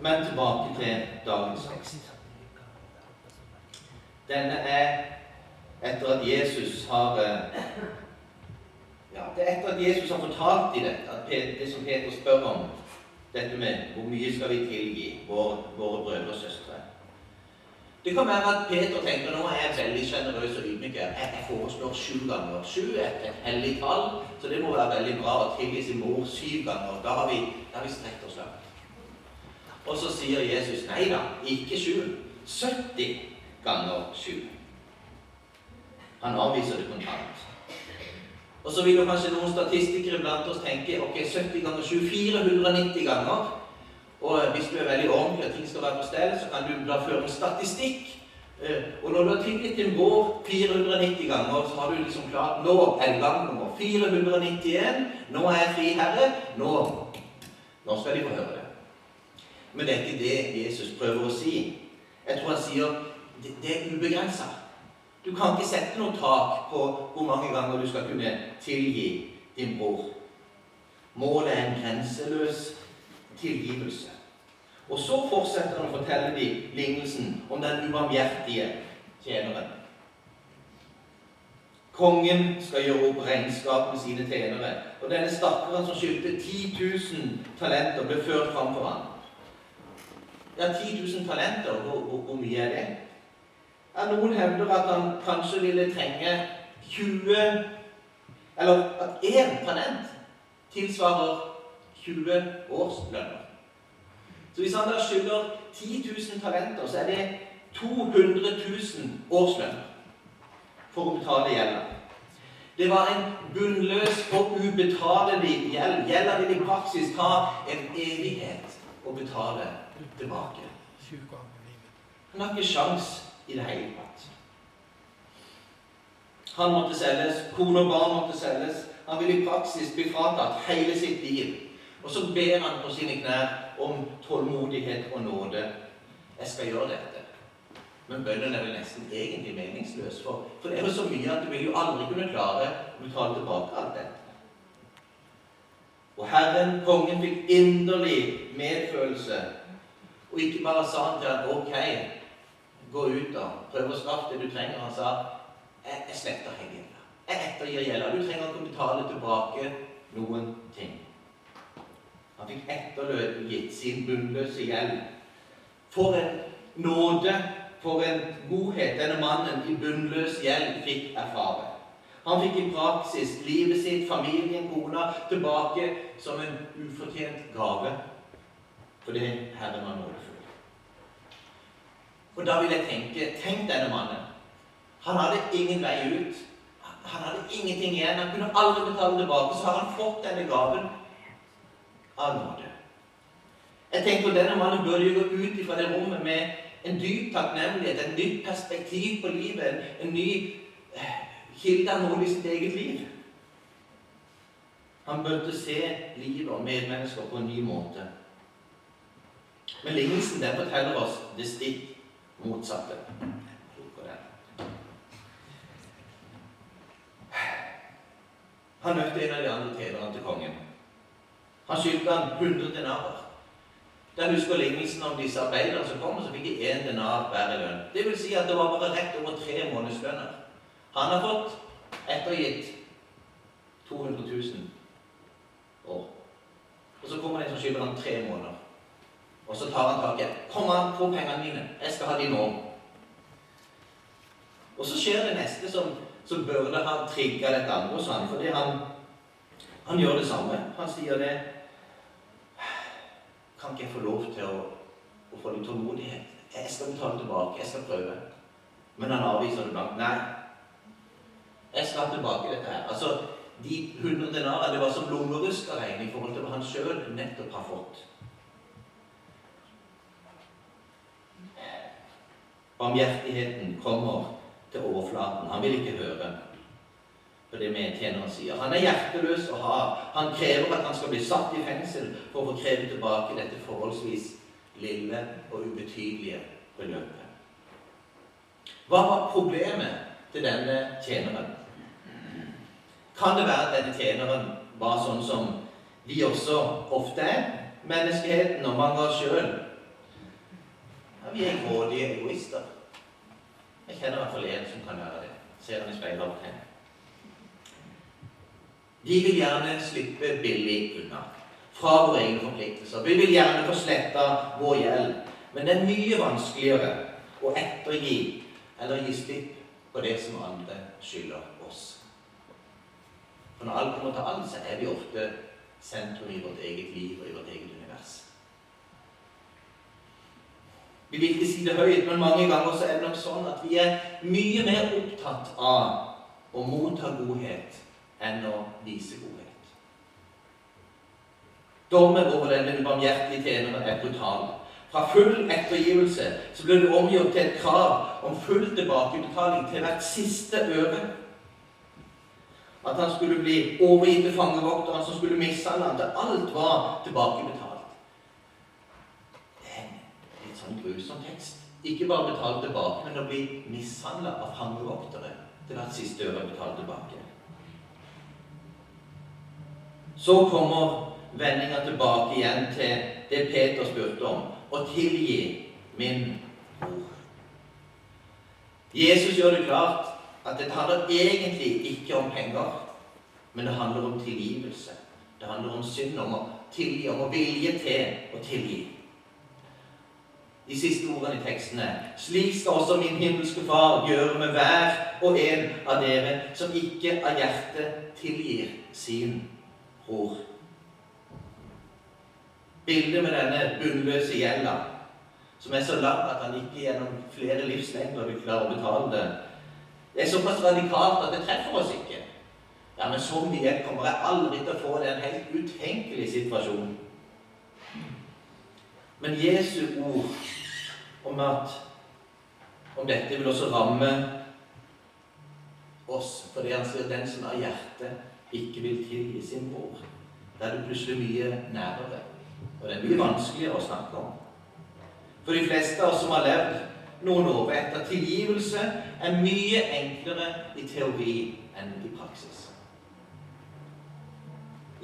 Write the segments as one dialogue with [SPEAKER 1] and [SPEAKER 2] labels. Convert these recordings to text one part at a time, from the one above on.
[SPEAKER 1] Men tilbake til dagens tekst. Denne er etter at Jesus har eh, ja, Det er etter at Jesus har fortalt i dette, det som Peter spør om, dette med hvor mye skal vi tilgi våre, våre brødre og søstre. Det kan være at Peter tenker nå er jeg veldig sjenerøs og ydmyk. Jeg foreslår sju ganger. Sju er et hellig tall, så det må være veldig bra å tilgi sin mor syv ganger. Da har vi, da har vi strekt oss langt. Og så sier Jesus nei da, ikke sju. 70 ganger sju. Han avviser det kontant. Og så vil jo kanskje noen statistikere blant oss tenke ok, 70 ganger 7 490 ganger. Og hvis du er veldig ordentlig og ting skal være på stell, så kan du da føre statistikk. Eh, og når du har tilgitt din vår 490 ganger, så har du liksom klart Nå er gang nummer 491. Nå er jeg fri herre. Nå, nå skal de få høre det. Men det er ikke det Jesus prøver å si. Jeg tror han sier det, det er ubegrensa. Du kan ikke sette noe tak på hvor mange ganger du skal kunne tilgi din bror. Målet er en grenseløs tilgivelse. Og så fortsetter han å fortelle de lignelsen om den ubarmhjertige tjeneren. Kongen skal gjøre opp regnskap med sine tjenere. Og denne stakkaren som skyldte 10 000 talenter, ble ført fram for ham. Ja, 10 000 talenter, hvor, hvor, hvor mye er det? Ja, noen hevder at han kanskje ville trenge 20 Eller at én talent tilsvarer 20 årslønner. Så hvis han da skylder 10 000 talenter, så er det 200 000 årslønner for å betale gjelda. Det var en bunnløs og ubetalelig gjeld. Gjelda vil i praksis ta en evighet å betale tilbake. Han har ikke sjans i det hele tatt. Han måtte selges, kone og barn måtte selges. Han ville i praksis bli fratatt hele sitt liv. Og så ber han på sine knær om tålmodighet og nåde. Jeg skal gjøre dette. Men bønnen er vel nesten egentlig meningsløs. For, for det er jo så mye at du vil jo aldri kunne klare å betale tilbake alt dette. Og Herren, kongen, fikk inderlig medfølelse. Og ikke bare sa han til ham ok, gå ut og prøv å skaffe det du trenger. Han sa jeg, jeg sletter gjelda. Jeg ettergir gjelda. Du trenger ikke å betale tilbake noen ting. Han fikk ettergitt sin bunnløse gjeld. For en nåde, for en godhet denne mannen i bunnløs gjeld fikk erfare. Han fikk i praksis livet sitt, familien, kona, tilbake som en ufortjent gave fordi Herren var nådefull. Og da vil jeg tenke Tenk denne mannen. Han hadde ingen vei ut. Han hadde ingenting igjen. Han kunne aldri betale tilbake. Så har han fått denne gaven av nåde. Jeg tenker Denne mannen burde jo gå ut fra det rommet med en dyp takknemlighet, et nytt perspektiv på livet, en ny eh, kilde av nåde i sitt eget liv. Han burde se livet og medmennesker på en ny måte. Men lignelsen den forteller oss det stikk motsatte. Han møtte en av de andre tjenerne til kongen. Han skyldte han 100 denarer. Der husker lignelsen om disse arbeiderne som kom, så fikk de én denar hver i lønn. Det vil si at det var bare rett over tre månedslønner. Han har fått ettergitt 200 000 år. Og så kommer det en som skylder ham tre måneder. Og så tar han tak i 'Kom an, få pengene mine. Jeg skal ha de nå.' Og så skjer det neste som, som burde ha trigga dette andre hos han, fordi han, han gjør det samme. Han sier det Kan ikke jeg få lov til å, å få litt tålmodighet? Jeg skal betale tilbake. Jeg skal prøve. Men han avviser det blankt. Nei. Jeg skal tilbake dette her. Altså, De 100 denarene det var som lommeruskerregn i forhold til hva han sjøl nettopp har fått. Barmhjertigheten kommer til overflaten. Han vil ikke høre på det medtjeneren sier. Han er hjerteløs og hard. Han krever at han skal bli satt i fengsel for å få kreve tilbake dette forholdsvis lille og ubetydelige beløpet. Hva var problemet til denne tjeneren? Kan det være at denne tjeneren var sånn som vi også ofte er? Menneskeheten og mange av oss sjøl Ja, vi er grådige egoister. Jeg kjenner i hvert fall en som kan være det. Ser han i speilet av til. Vi vil gjerne slippe billig unna fra våre egne forpliktelser. Vi vil gjerne få sletta vår gjeld. Men det er mye vanskeligere å ettergi eller gi slipp på det som andre skylder oss. For når alt kommer til alt, så er vi ofte sentrum i vårt eget liv og i vårt eget univers. Vi vil ikke si det høyt, men mange ganger så er det nok sånn at vi er mye mer opptatt av å motta godhet enn å vise godhet. Dommen over denne ubarmhjertige tjeneren er brutal. Fra full ettergivelse så ble det omgjort til et krav om full tilbakebetaling til hvert siste øre. At han skulle bli overgitt til fangevokteren som skulle mishandle ham til alt var tilbakebetalt. Det er en litt sånn grusom tekst. Ikke bare betalt tilbake, men å bli mishandla av fangevoktere til hvert siste øre betalt tilbake. Så kommer vendinga tilbake igjen til det Peter spurte om å tilgi min bror. Jesus gjør det klart at det handler egentlig ikke om penger, men det handler om tilgivelse. Det handler om synd, om å tilgi, om å vilje til å tilgi. De siste ordene i teksten er Slik skal også min himmelske Far gjøre med hver og en av dere som ikke av hjertet tilgir sin bror. Bildet med denne bunnløse gjelda, som er så lang at han ikke gjennom flere livslengder vil klare å betale det, det er såpass radikalt at det treffer oss ikke. Ja, men så mye kommer jeg aldri til å få. Det en helt utenkelig situasjon. Men Jesu ord om at om dette vil også ramme oss, fordi han sier den som av hjertet ikke vil tilgi sin bror. Da er det plutselig mye nærere. Og det er mye vanskeligere å snakke om. For de fleste av oss som har levd noen år, vet at tilgivelse er mye enklere i teori enn i praksis.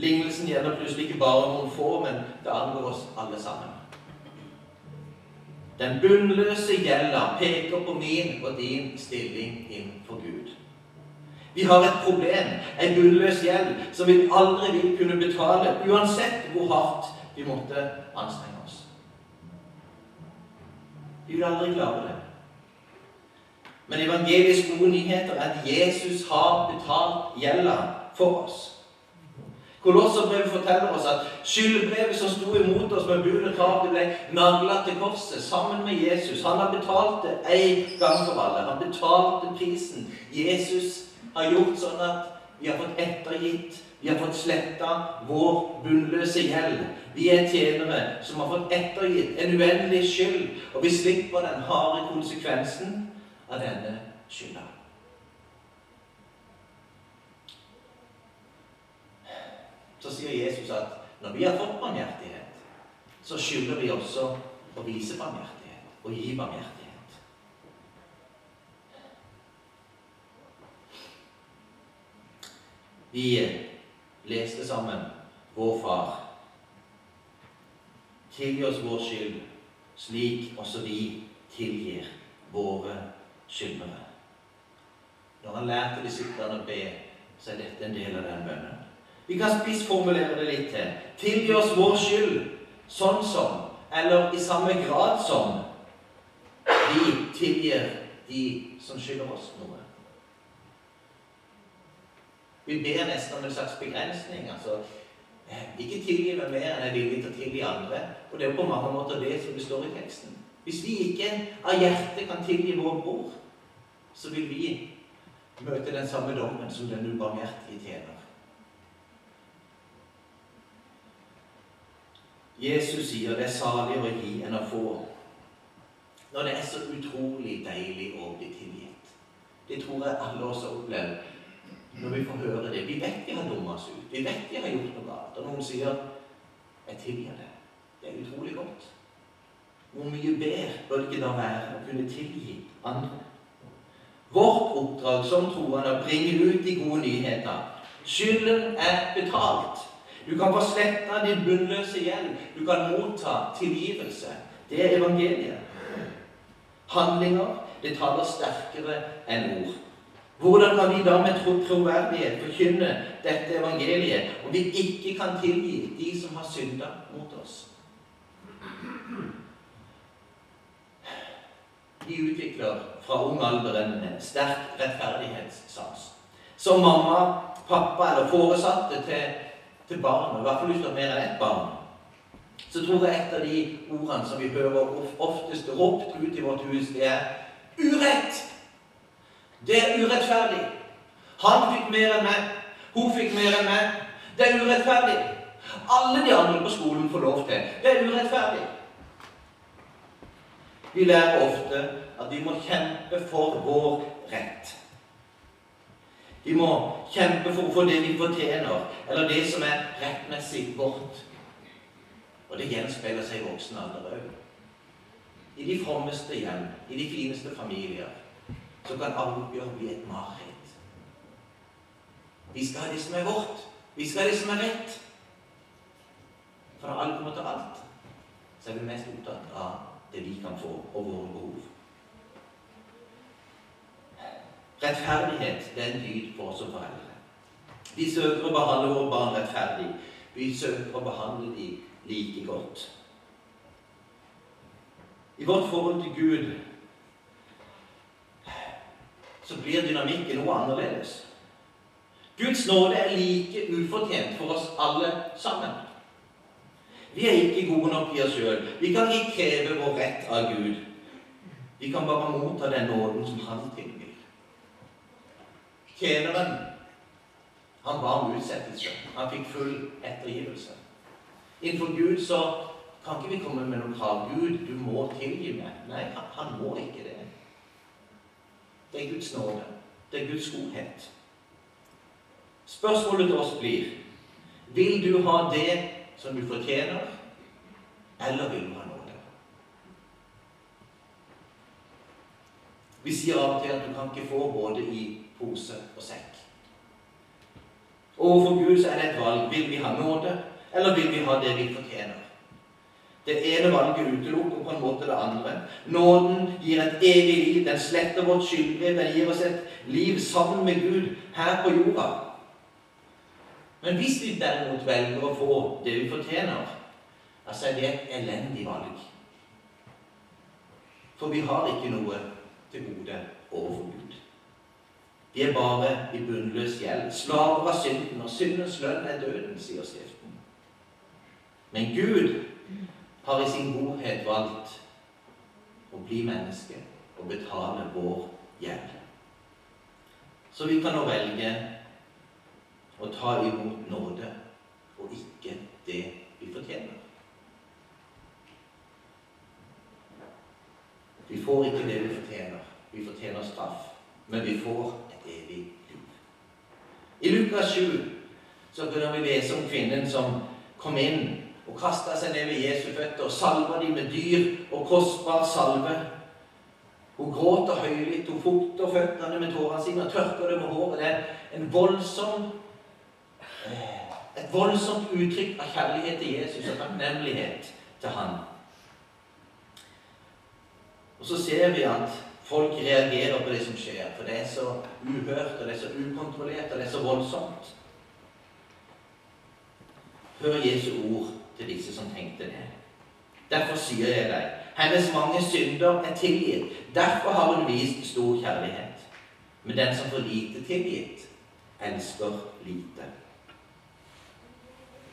[SPEAKER 1] Lignelsen gjelder plutselig ikke bare noen få, men det angår oss alle sammen. Den bunnløse gjelda peker på min og din stilling innenfor Gud. Vi har et problem, en bunnløs gjeld, som vi aldri vil kunne betale, uansett hvor hardt vi måtte anstrenge oss. Vi vil aldri klare det. Men evangelisk gode nyheter er at Jesus har betalt gjelda for oss. Kolosserbrevet forteller oss at skyldbrevet som sto imot oss med bud og krav, det ble nagla til korset sammen med Jesus. Han har betalt det en gang for alle. Han betalte prisen. Jesus har gjort sånn at vi har fått ettergitt, vi har fått sletta vår bunnløse gjeld. Vi er tjenere som har fått ettergitt en uendelig skyld, og vi slipper den harde konsekvensen av denne skylda. Sier Jesus at når vi har fått barmhjertighet, så skylder vi også å vise barmhjertighet og gi barmhjertighet. Vi leste sammen Vår Far. Tilgi oss vår skyld, slik også vi tilgir våre skyldnere. Når han lærte disiplene å be, så er dette en del av den bønnen. Vi kan spissformulere det litt til. Tilgi oss vår skyld, sånn som, eller i samme grad som, vi tilgir de som skylder oss noe. Vi ber nesten om en slags begrensning. altså Ikke tilgi meg mer enn jeg er villig til å tilgi andre. Og det er på mange måter det som det står i teksten. Hvis vi ikke av hjertet kan tilgi vår bror, så vil vi møte den samme dommen som den ubarmhjertige tjener. Jesus sier det er saligere å gi enn å få. Når det er så utrolig deilig å bli tilgitt. Det tror jeg alle oss har opplevd når vi får høre det. Vi vet vi har dumma oss ut. Vi vet vi har gjort noe galt. Og noen sier 'Jeg tilgir det'. Det er utrolig godt. Hvor mye bedre bør det ikke da være å kunne tilgi andre? Vårt oppdrag som troende er å bringe ut de gode nyheter. Skylden er betalt. Du kan få sletta din bunnløse gjeld. Du kan motta tilgivelse. Det er evangeliet. Handlinger det taler sterkere enn ord. Hvordan kan vi da med troverdighet forkynne dette evangeliet om vi ikke kan tilgi de som har synda mot oss? De utvikler fra ung alder en sterk rettferdighetssans. Som mamma, pappa eller foresatte til, til barnet, i hvert fall hvis du har mer enn ett barn, så tror jeg et av de ordene som vi hører oftest ropt ut i vårt hus, det er urett. Det er urettferdig. Han fikk mer enn meg. Hun fikk mer enn meg. Det er urettferdig. Alle de andre på skolen får lov til. Det er urettferdig. Vi lærer ofte at vi må kjempe for vår rett. Vi må kjempe for å få det vi fortjener, eller det som er rettmessig vårt. Og det gjenspeiler seg i voksen alder òg. I de frommeste hjem, i de fineste familier, så kan avgjør bli et mareritt. Vi skal ha det som er vårt. Vi skal ha det som er rett. For når alt kommer til alt, så er vi mest opptatt av det vi kan få, og våre behov. Rettferdighet det er en dyd for oss som foreldre. Vi søker å behandle våre barn rettferdig. Vi søker å behandle dem like godt. I vårt forhold til Gud så blir dynamikken noe annerledes. Guds nåde er like ufortjent for oss alle sammen. Vi er ikke gode nok i oss sjøl. Vi kan ikke kreve vår rett av Gud. Vi kan bare motta den nåden som Han tilbyr. Tjeneren han ba om utsettelse. Han fikk full ettergivelse. Innenfor Gud så kan ikke vi komme med noen krav. Gud, du må tilgi meg. Nei, han må ikke det. Det er Guds nåde. Det er Guds godhet. Spørsmålet til oss blir Vil du ha det som du fortjener, eller vil du ha nåde? Vi sier av og til at du kan ikke få både i pose og sekk. Overfor Gud så er det et valg. Vil vi ha nåde, eller vil vi ha det vi fortjener? Det ene valget utelukker på en måte det andre. Nåden gir et evig liv. Den sletter vårt skyldbrev. Den gir oss et liv sammen med Gud her på jorda. Men hvis vi derimot velger å få det vi fortjener, altså er det et elendig valg. For vi har ikke noe til gode. Vi er bare i bunnløs gjeld, slaver av synden, og syndens lønn er døden, sier Skriften. Men Gud har i sin godhet valgt å bli menneske og betale vår gjeld. Så vi kan nå velge å ta imot nåde og ikke det vi fortjener. Vi får ikke det vi fortjener. Vi fortjener straff. Men vi får. I Lukas 7 så kunne vi lese om kvinnen som kom inn og kasta seg ned ved Jesu føtter og salva dem med dyr og kostbar salve. Hun gråter høylytt, hun fukter føttene med tårene sine og tørker dem med håret. Det er en voldsom, eh, et voldsomt uttrykk av kjærlighet til Jesus og takknemlighet til han. Og så ser vi at folk reagerer på det som skjer, for det er så uhørt, og det er så ukontrollert, og det er så voldsomt. Hør Jesu ord til disse som tenkte det. Derfor sier jeg deg, hennes mange synder er tilgitt. Derfor har hun vist stor kjærlighet. Men den som får lite tilgitt, elsker lite.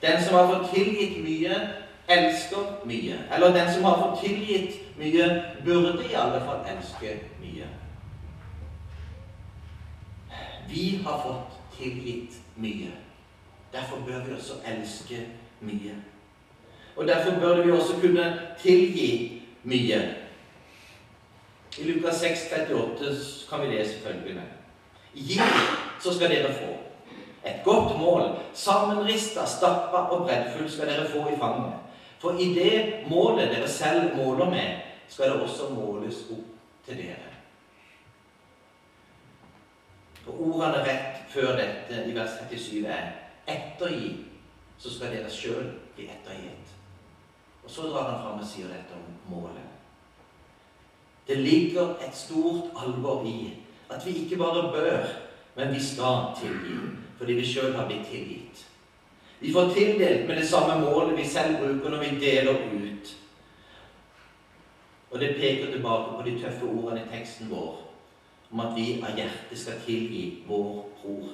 [SPEAKER 1] Den som har fått tilgitt mye, elsker mye. Eller den som har fått tilgitt mye, burde i alle fall elske mye. Vi har fått tilgitt mye. Derfor bør vi også elske mye. Og Derfor burde vi også kunne tilgi mye. I Lukas 6, 38 kan vi lese følgende. Gi, så skal dere få. Et godt mål, sammenrista, stappa og breddfull skal dere få i fanget. For i det målet dere selv måler med, skal det også måles opp til dere. Og Ordene rett før dette i vers 37 er ettergi, så skal dere sjøl bli ettergitt. Og så drar han fram og sier dette om målet. Det ligger et stort alvor i at vi ikke bare bør, men vi skal tilgi. Fordi vi sjøl har blitt tilgitt. Vi får tildelt med det samme målet vi selv bruker når vi deler ut. Og det peker tilbake på de tøffe ordene i teksten vår om at vi av hjertet skal tilgi vår bror.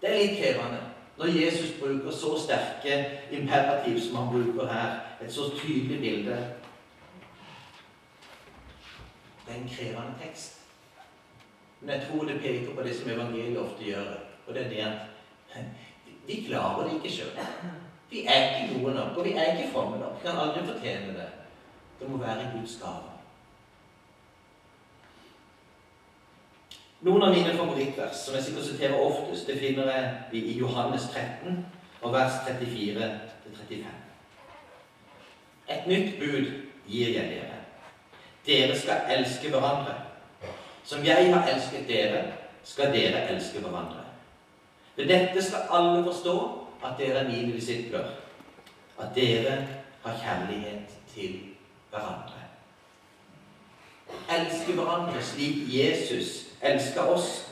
[SPEAKER 1] Det er litt krevende når Jesus bruker så sterke imperativ som han bruker her. Et så tydelig bilde. Det er en krevende tekst. Men jeg tror det peker på det som evangeliet ofte gjør. Og det er det at vi klarer det ikke sjøl. Vi er ikke gode nok, og vi er ikke fromme nok. Vi kan aldri fortjene det. Det må være Guds gave. Noen av mine favorittvers, som jeg sikkert siterer oftest, det finner jeg i Johannes 13, og vers 34-35. Et nytt bud gir jeg dere. Dere skal elske hverandre. Som jeg har elsket dere, skal dere elske hverandre. Ved dette skal alle forstå at dere er mine disipler, at dere har kjærlighet til hverandre. Elsker hverandre slik Jesus elsker oss.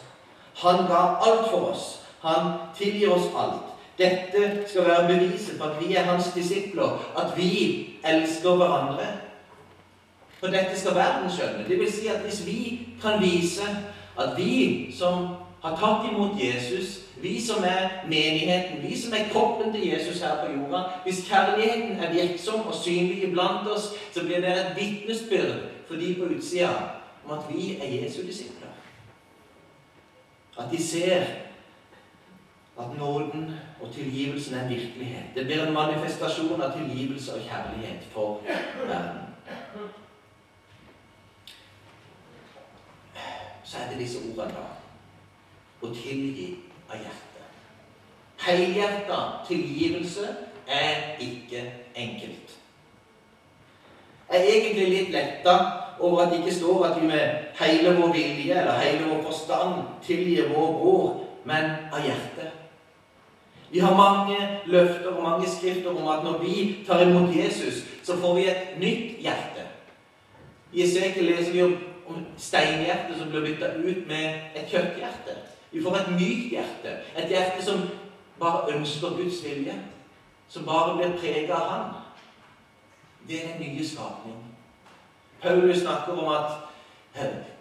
[SPEAKER 1] Han ga alt for oss. Han tilgir oss alt. Dette skal være beviset på at vi er hans disipler, at vi elsker hverandre. For dette skal verden skjønne. Det vil si at hvis vi kan vise at vi som har tatt imot Jesus, vi som er menigheten, vi som er kroppen til Jesus her på jorda Hvis kjærligheten er virksom og synlig iblant oss, så blir det et vitnesbyrd for de på utsida om at vi er Jesu disipler. At de ser at nåden og tilgivelsen er en virkelighet. Det blir en manifestasjon av tilgivelse og kjærlighet for verden. Så er det disse ordene, da. Å tilgi av hjertet. Helhjerta tilgivelse er ikke enkelt. Jeg er egentlig litt letta over at det ikke står at vi med hele vår vilje eller hele vår forstand tilgir vår bror, men av hjertet. Vi har mange løfter og mange skrifter om at når vi tar imot Jesus, så får vi et nytt hjerte. I Esekiel leser vi om, steinhjertet som blir bytta ut med et kjøtthjerte. Vi får et mykt hjerte. Et hjerte som bare ønsker Guds vilje. Som bare blir preget av Han. Det er den nye skapning. Paulus snakker om at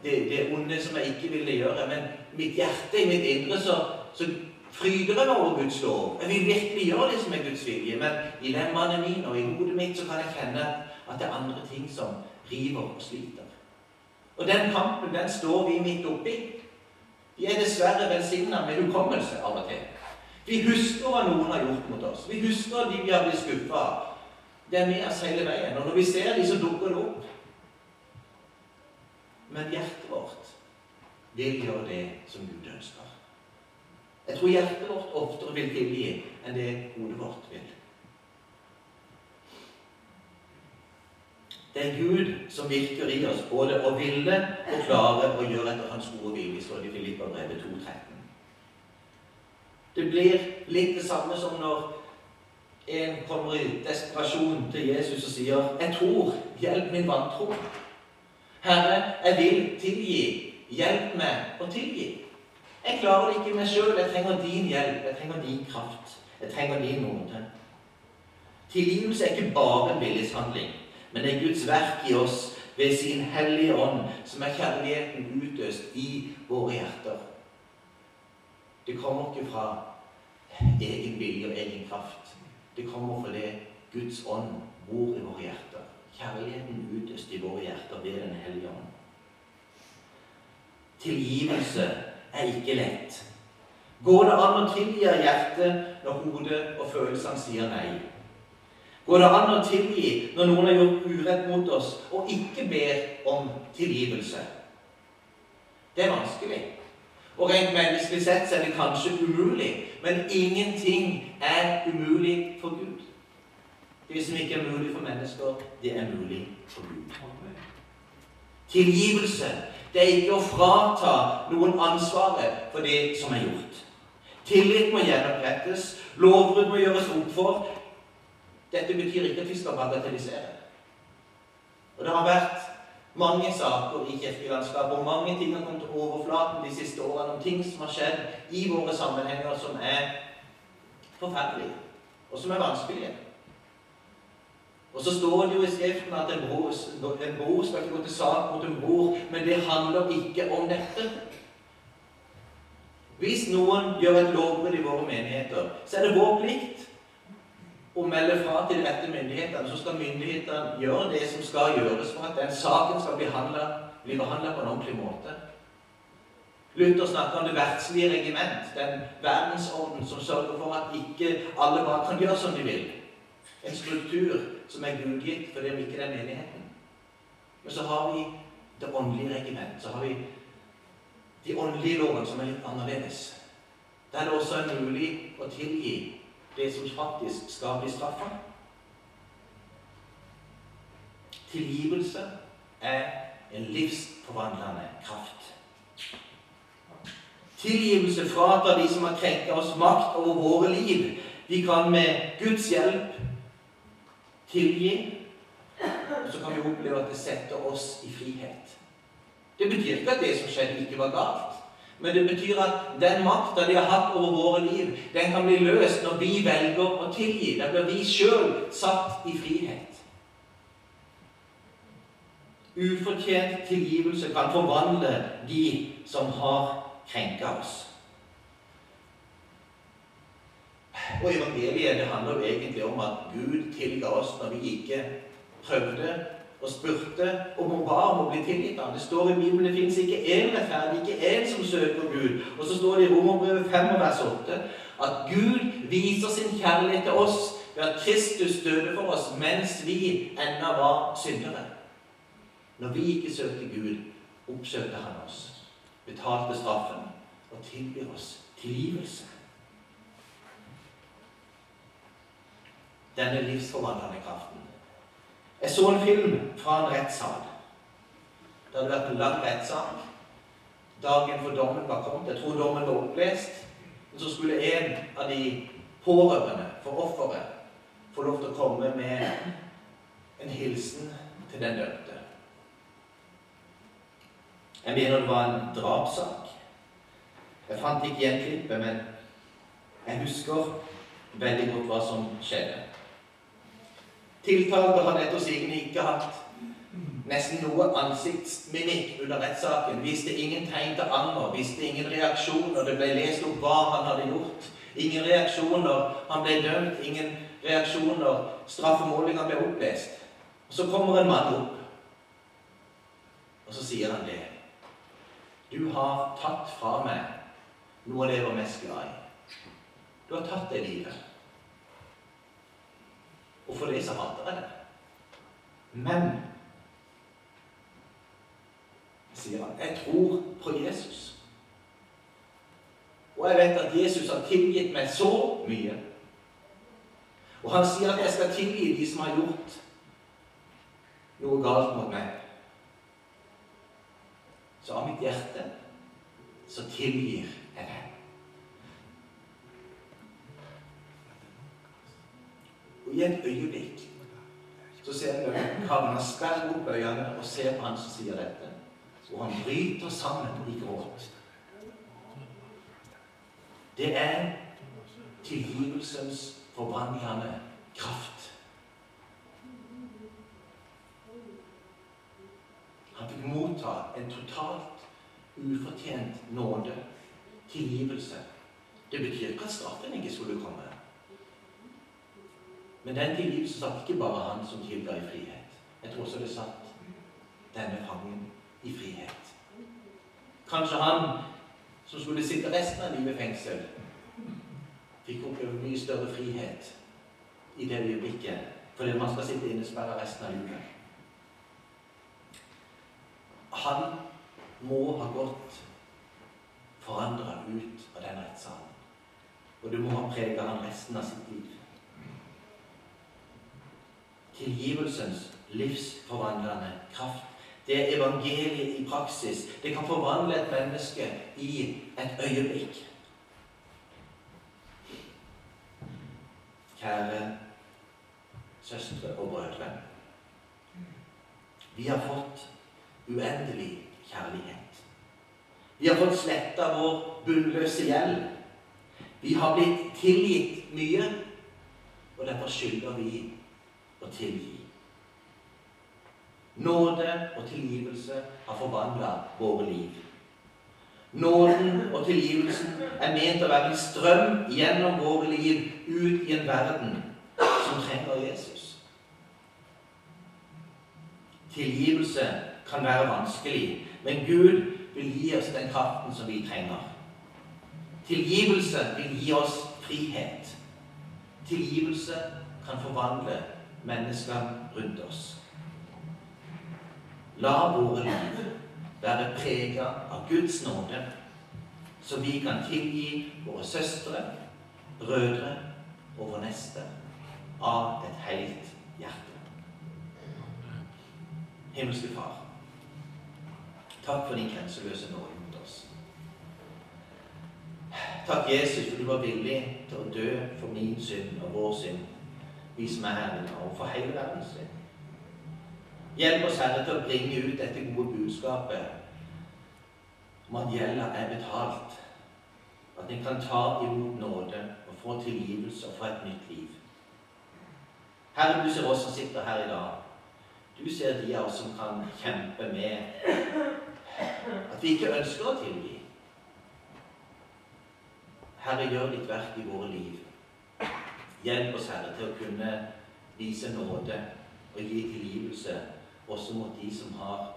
[SPEAKER 1] det, det onde som jeg ikke ville gjøre. Men mitt hjerte, i mitt indre, så, så fryder jeg meg over Guds lov. Jeg vil virkelig gjøre det som er Guds vilje. Men i lemmene mine og i hodet mitt så kan jeg kjenne at det er andre ting som river og sliter. Og den kampen, den står vi midt oppi. Vi er dessverre velsigna med hukommelse av og til. Vi husker hva noen har gjort mot oss. Vi husker de vi har blitt skuffa av. Det er med oss hele veien. Og når vi ser de, så dukker det opp. Men hjertet vårt vil gjøre det som Gud ønsker. Jeg tror hjertet vårt oftere vil tilgi enn det hodet vårt vil. Det er Gud som virker i oss, både å ville og klare å gjøre etter Hans gode vilje, står det i Filipperbrevet 2.13. Det blir litt det samme som når en kommer i desperasjon til Jesus og sier 'Jeg tror. Hjelp min vantro'. Herre, jeg vil tilgi. Hjelp meg å tilgi. Jeg klarer det ikke meg sjøl. Jeg trenger din hjelp. Jeg trenger din kraft. Jeg trenger din nåde. Tilgivelse er ikke bare en viljeshandling, men det er Guds verk i oss ved sin hellige ånd, som er kjærligheten utøst i våre hjerter. Det kommer ikke fra egen vilje og egen kraft. Det kommer fordi Guds ånd bor i våre hjerter. Kjærligheten utøst i våre hjerter ved Den hellige ånd. Tilgivelse er ikke lett. Går det an å tilgi hjertet når hodet og følelsene sier nei? Går det an å tilgi når noen har gjort urett mot oss, og ikke ber om tilgivelse? Det er vanskelig. Og rent menneskelig sett så er det kanskje umulig, men ingenting er umulig for Gud. Det som ikke er mulig for mennesker, det er mulig for Gud. Tilgivelse det er ikke å frata noen ansvaret for det som er gjort. Tillit må gjenopprettes. Lovbrudd må gjøres opp for. Dette betyr ikke at vi skal bagatellisere. Og Det har vært mange saker i kirkelandskapet, og mange ting har kommet til overflaten de siste årene om ting som har skjedd i våre sammenhenger som er forferdelige, og som er vanskelige. Og så står det jo i Skriften at en bror, en bror skal ikke gå til sak mot en bror, men det handler ikke om dette. Hvis noen gjør et lovbrudd i våre menigheter, så er det vår plikt å melde fra til de rette myndighetene. Så skal myndighetene gjøre det som skal gjøres for at den saken skal bli behandla på en ordentlig måte. Luther snakker om det verdslige regiment, den verdensorden som sørger for at ikke alle bare kan gjøre som de vil. En struktur som er gudgitt fordi vi ikke er menigheten. Men så har vi det åndelige regiment. Så har vi de åndelige lovene som er litt annerledes. Der det også er mulig å tilgi det som faktisk skal bli straffa. Tilgivelse er en livsforvandlende kraft. Tilgivelse fratar de som har krenka oss, makt over våre liv. Vi kan med Guds hjelp tilgi, og så kan vi oppleve at det setter oss i frihet. Det betyr ikke at det som skjedde, ikke var galt. Men det betyr at den makta de har hatt over våre liv, den kan bli løst når vi velger å tilgi. Da blir vi sjøl satt i frihet. Ufortjent tilgivelse kan forvandle de som har krenka oss. Og evangeliet det handler jo egentlig om at Gud tilga oss når vi ikke prøvde og spurte om hun ba om å bli tilgitt ham. Det står i Bibelen det fins ikke én rettferdig, ikke én som søker Gud. Og så står det i Romerbrevet 5 vers 8 at Gud viser sin kjærlighet til oss ved at Kristus døde for oss mens vi ennå var syndere. Når vi ikke søkte Gud, oppsøkte han oss, betalte straffen og tilbyr oss tilgivelse. Denne livsforvandlende kraften. Jeg så en film fra en rettssal. Det hadde vært en lang rettssak. Dagen for dommen var kommet. Jeg tror dommen var opplest. Men så skulle en av de pårørende for offeret få lov til å komme med en hilsen til den dømte. Jeg mener det var en drapssak. Jeg fant ikke igjen klippet, men jeg husker veldig godt hva som skjedde. Tiltalte har etter ikke hatt nesten noe ansiktsmimikk under rettssaken. Viste ingen tegn til anger, viste ingen reaksjoner. Det ble lest opp hva han hadde gjort. Ingen reaksjoner. Han ble dømt. Ingen reaksjoner. Straffemålinga ble opplest. Og Så kommer en mann opp, og så sier han det. Du har tatt fra meg noe av det jeg var mest glad i. Du har tatt det livet. Og for de som jeg det. Men sier han, jeg tror på Jesus. Og jeg vet at Jesus har tilgitt meg så mye. Og han sier at jeg skal tilgi de som har gjort noe galt mot meg. Så av mitt hjerte så tilgir jeg deg. I et øyeblikk så ser vi Kavna sperre opp øynene og ser på han som sier dette. Og han bryter sammen i gråt. Det er tilgivelsens forvandlende kraft. Han fikk motta en totalt ufortjent nåde, tilgivelse. Det betyr ikke at straffen ikke skulle komme. Men den tilgivelsen satt ikke bare han som tilga i frihet. Jeg tror også det satt denne fangen i frihet. Kanskje han som skulle sitte resten av livet i fengsel, fikk oppleve mye større frihet i det øyeblikket fordi man skal sitte innesperra resten av livet. Han må ha gått forandra ut av den rettssalen. Og det må ha prega han resten av sitt liv tilgivelsens livsforvandlende kraft. Det er evangeliet i praksis. Det kan forvandle et menneske i et øyeblikk. Kjære søstre og brødre. Vi har fått uendelig kjærlighet. Vi har fått sletta vår bunnløse gjeld. Vi har blitt tilgitt mye, og derfor skylder vi å tilgi. Nåde og tilgivelse har forvandla våre liv. Nåden og tilgivelsen er ment å være en strøm gjennom våre liv ut i en verden som trenger Jesus. Tilgivelse kan være vanskelig, men Gud vil gi oss den kraften som vi trenger. Tilgivelse vil gi oss frihet. Tilgivelse kan forvandle mennesker rundt oss. La våre liv være prega av Guds nåde, så vi kan tilgi våre søstre, brødre og vår neste av et helt hjerte. Himmelske Far, takk for din grenseløse nåde mot oss. Takk, Jesus, for du var villig til å dø for min synd og vår synd, vi som er her i dag, og for hele verdens synd. Hjelp oss, Herre, til å bringe ut dette gode budskapet om at gjelda er betalt. At en kan ta imot nåde og få tilgivelse og få et nytt liv. Herre, du ser oss som sitter her i dag. Du ser de av oss som kan kjempe med at vi ikke ønsker å tilgi. Herre, gjør ditt verk i våre liv. Hjelp oss, Herre, til å kunne vise nåde og gi tilgivelse også mot de som har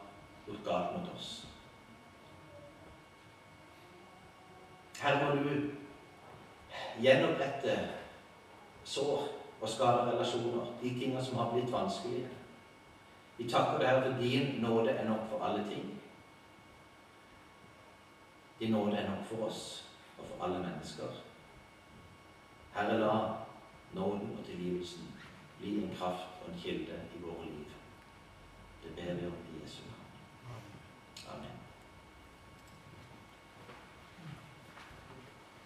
[SPEAKER 1] gjort galt mot oss. Herre, må du gjenopprette sår og skade relasjoner, de tingene som har blitt vanskelige. Vi takker deg for din nåde er nok for alle ting. Din nåde er nok for oss og for alle mennesker. Herre, la Nåden og tilgivelsen blir en kraft og en kilde i våre liv. Det ber vi om i Jesu navn. Amen.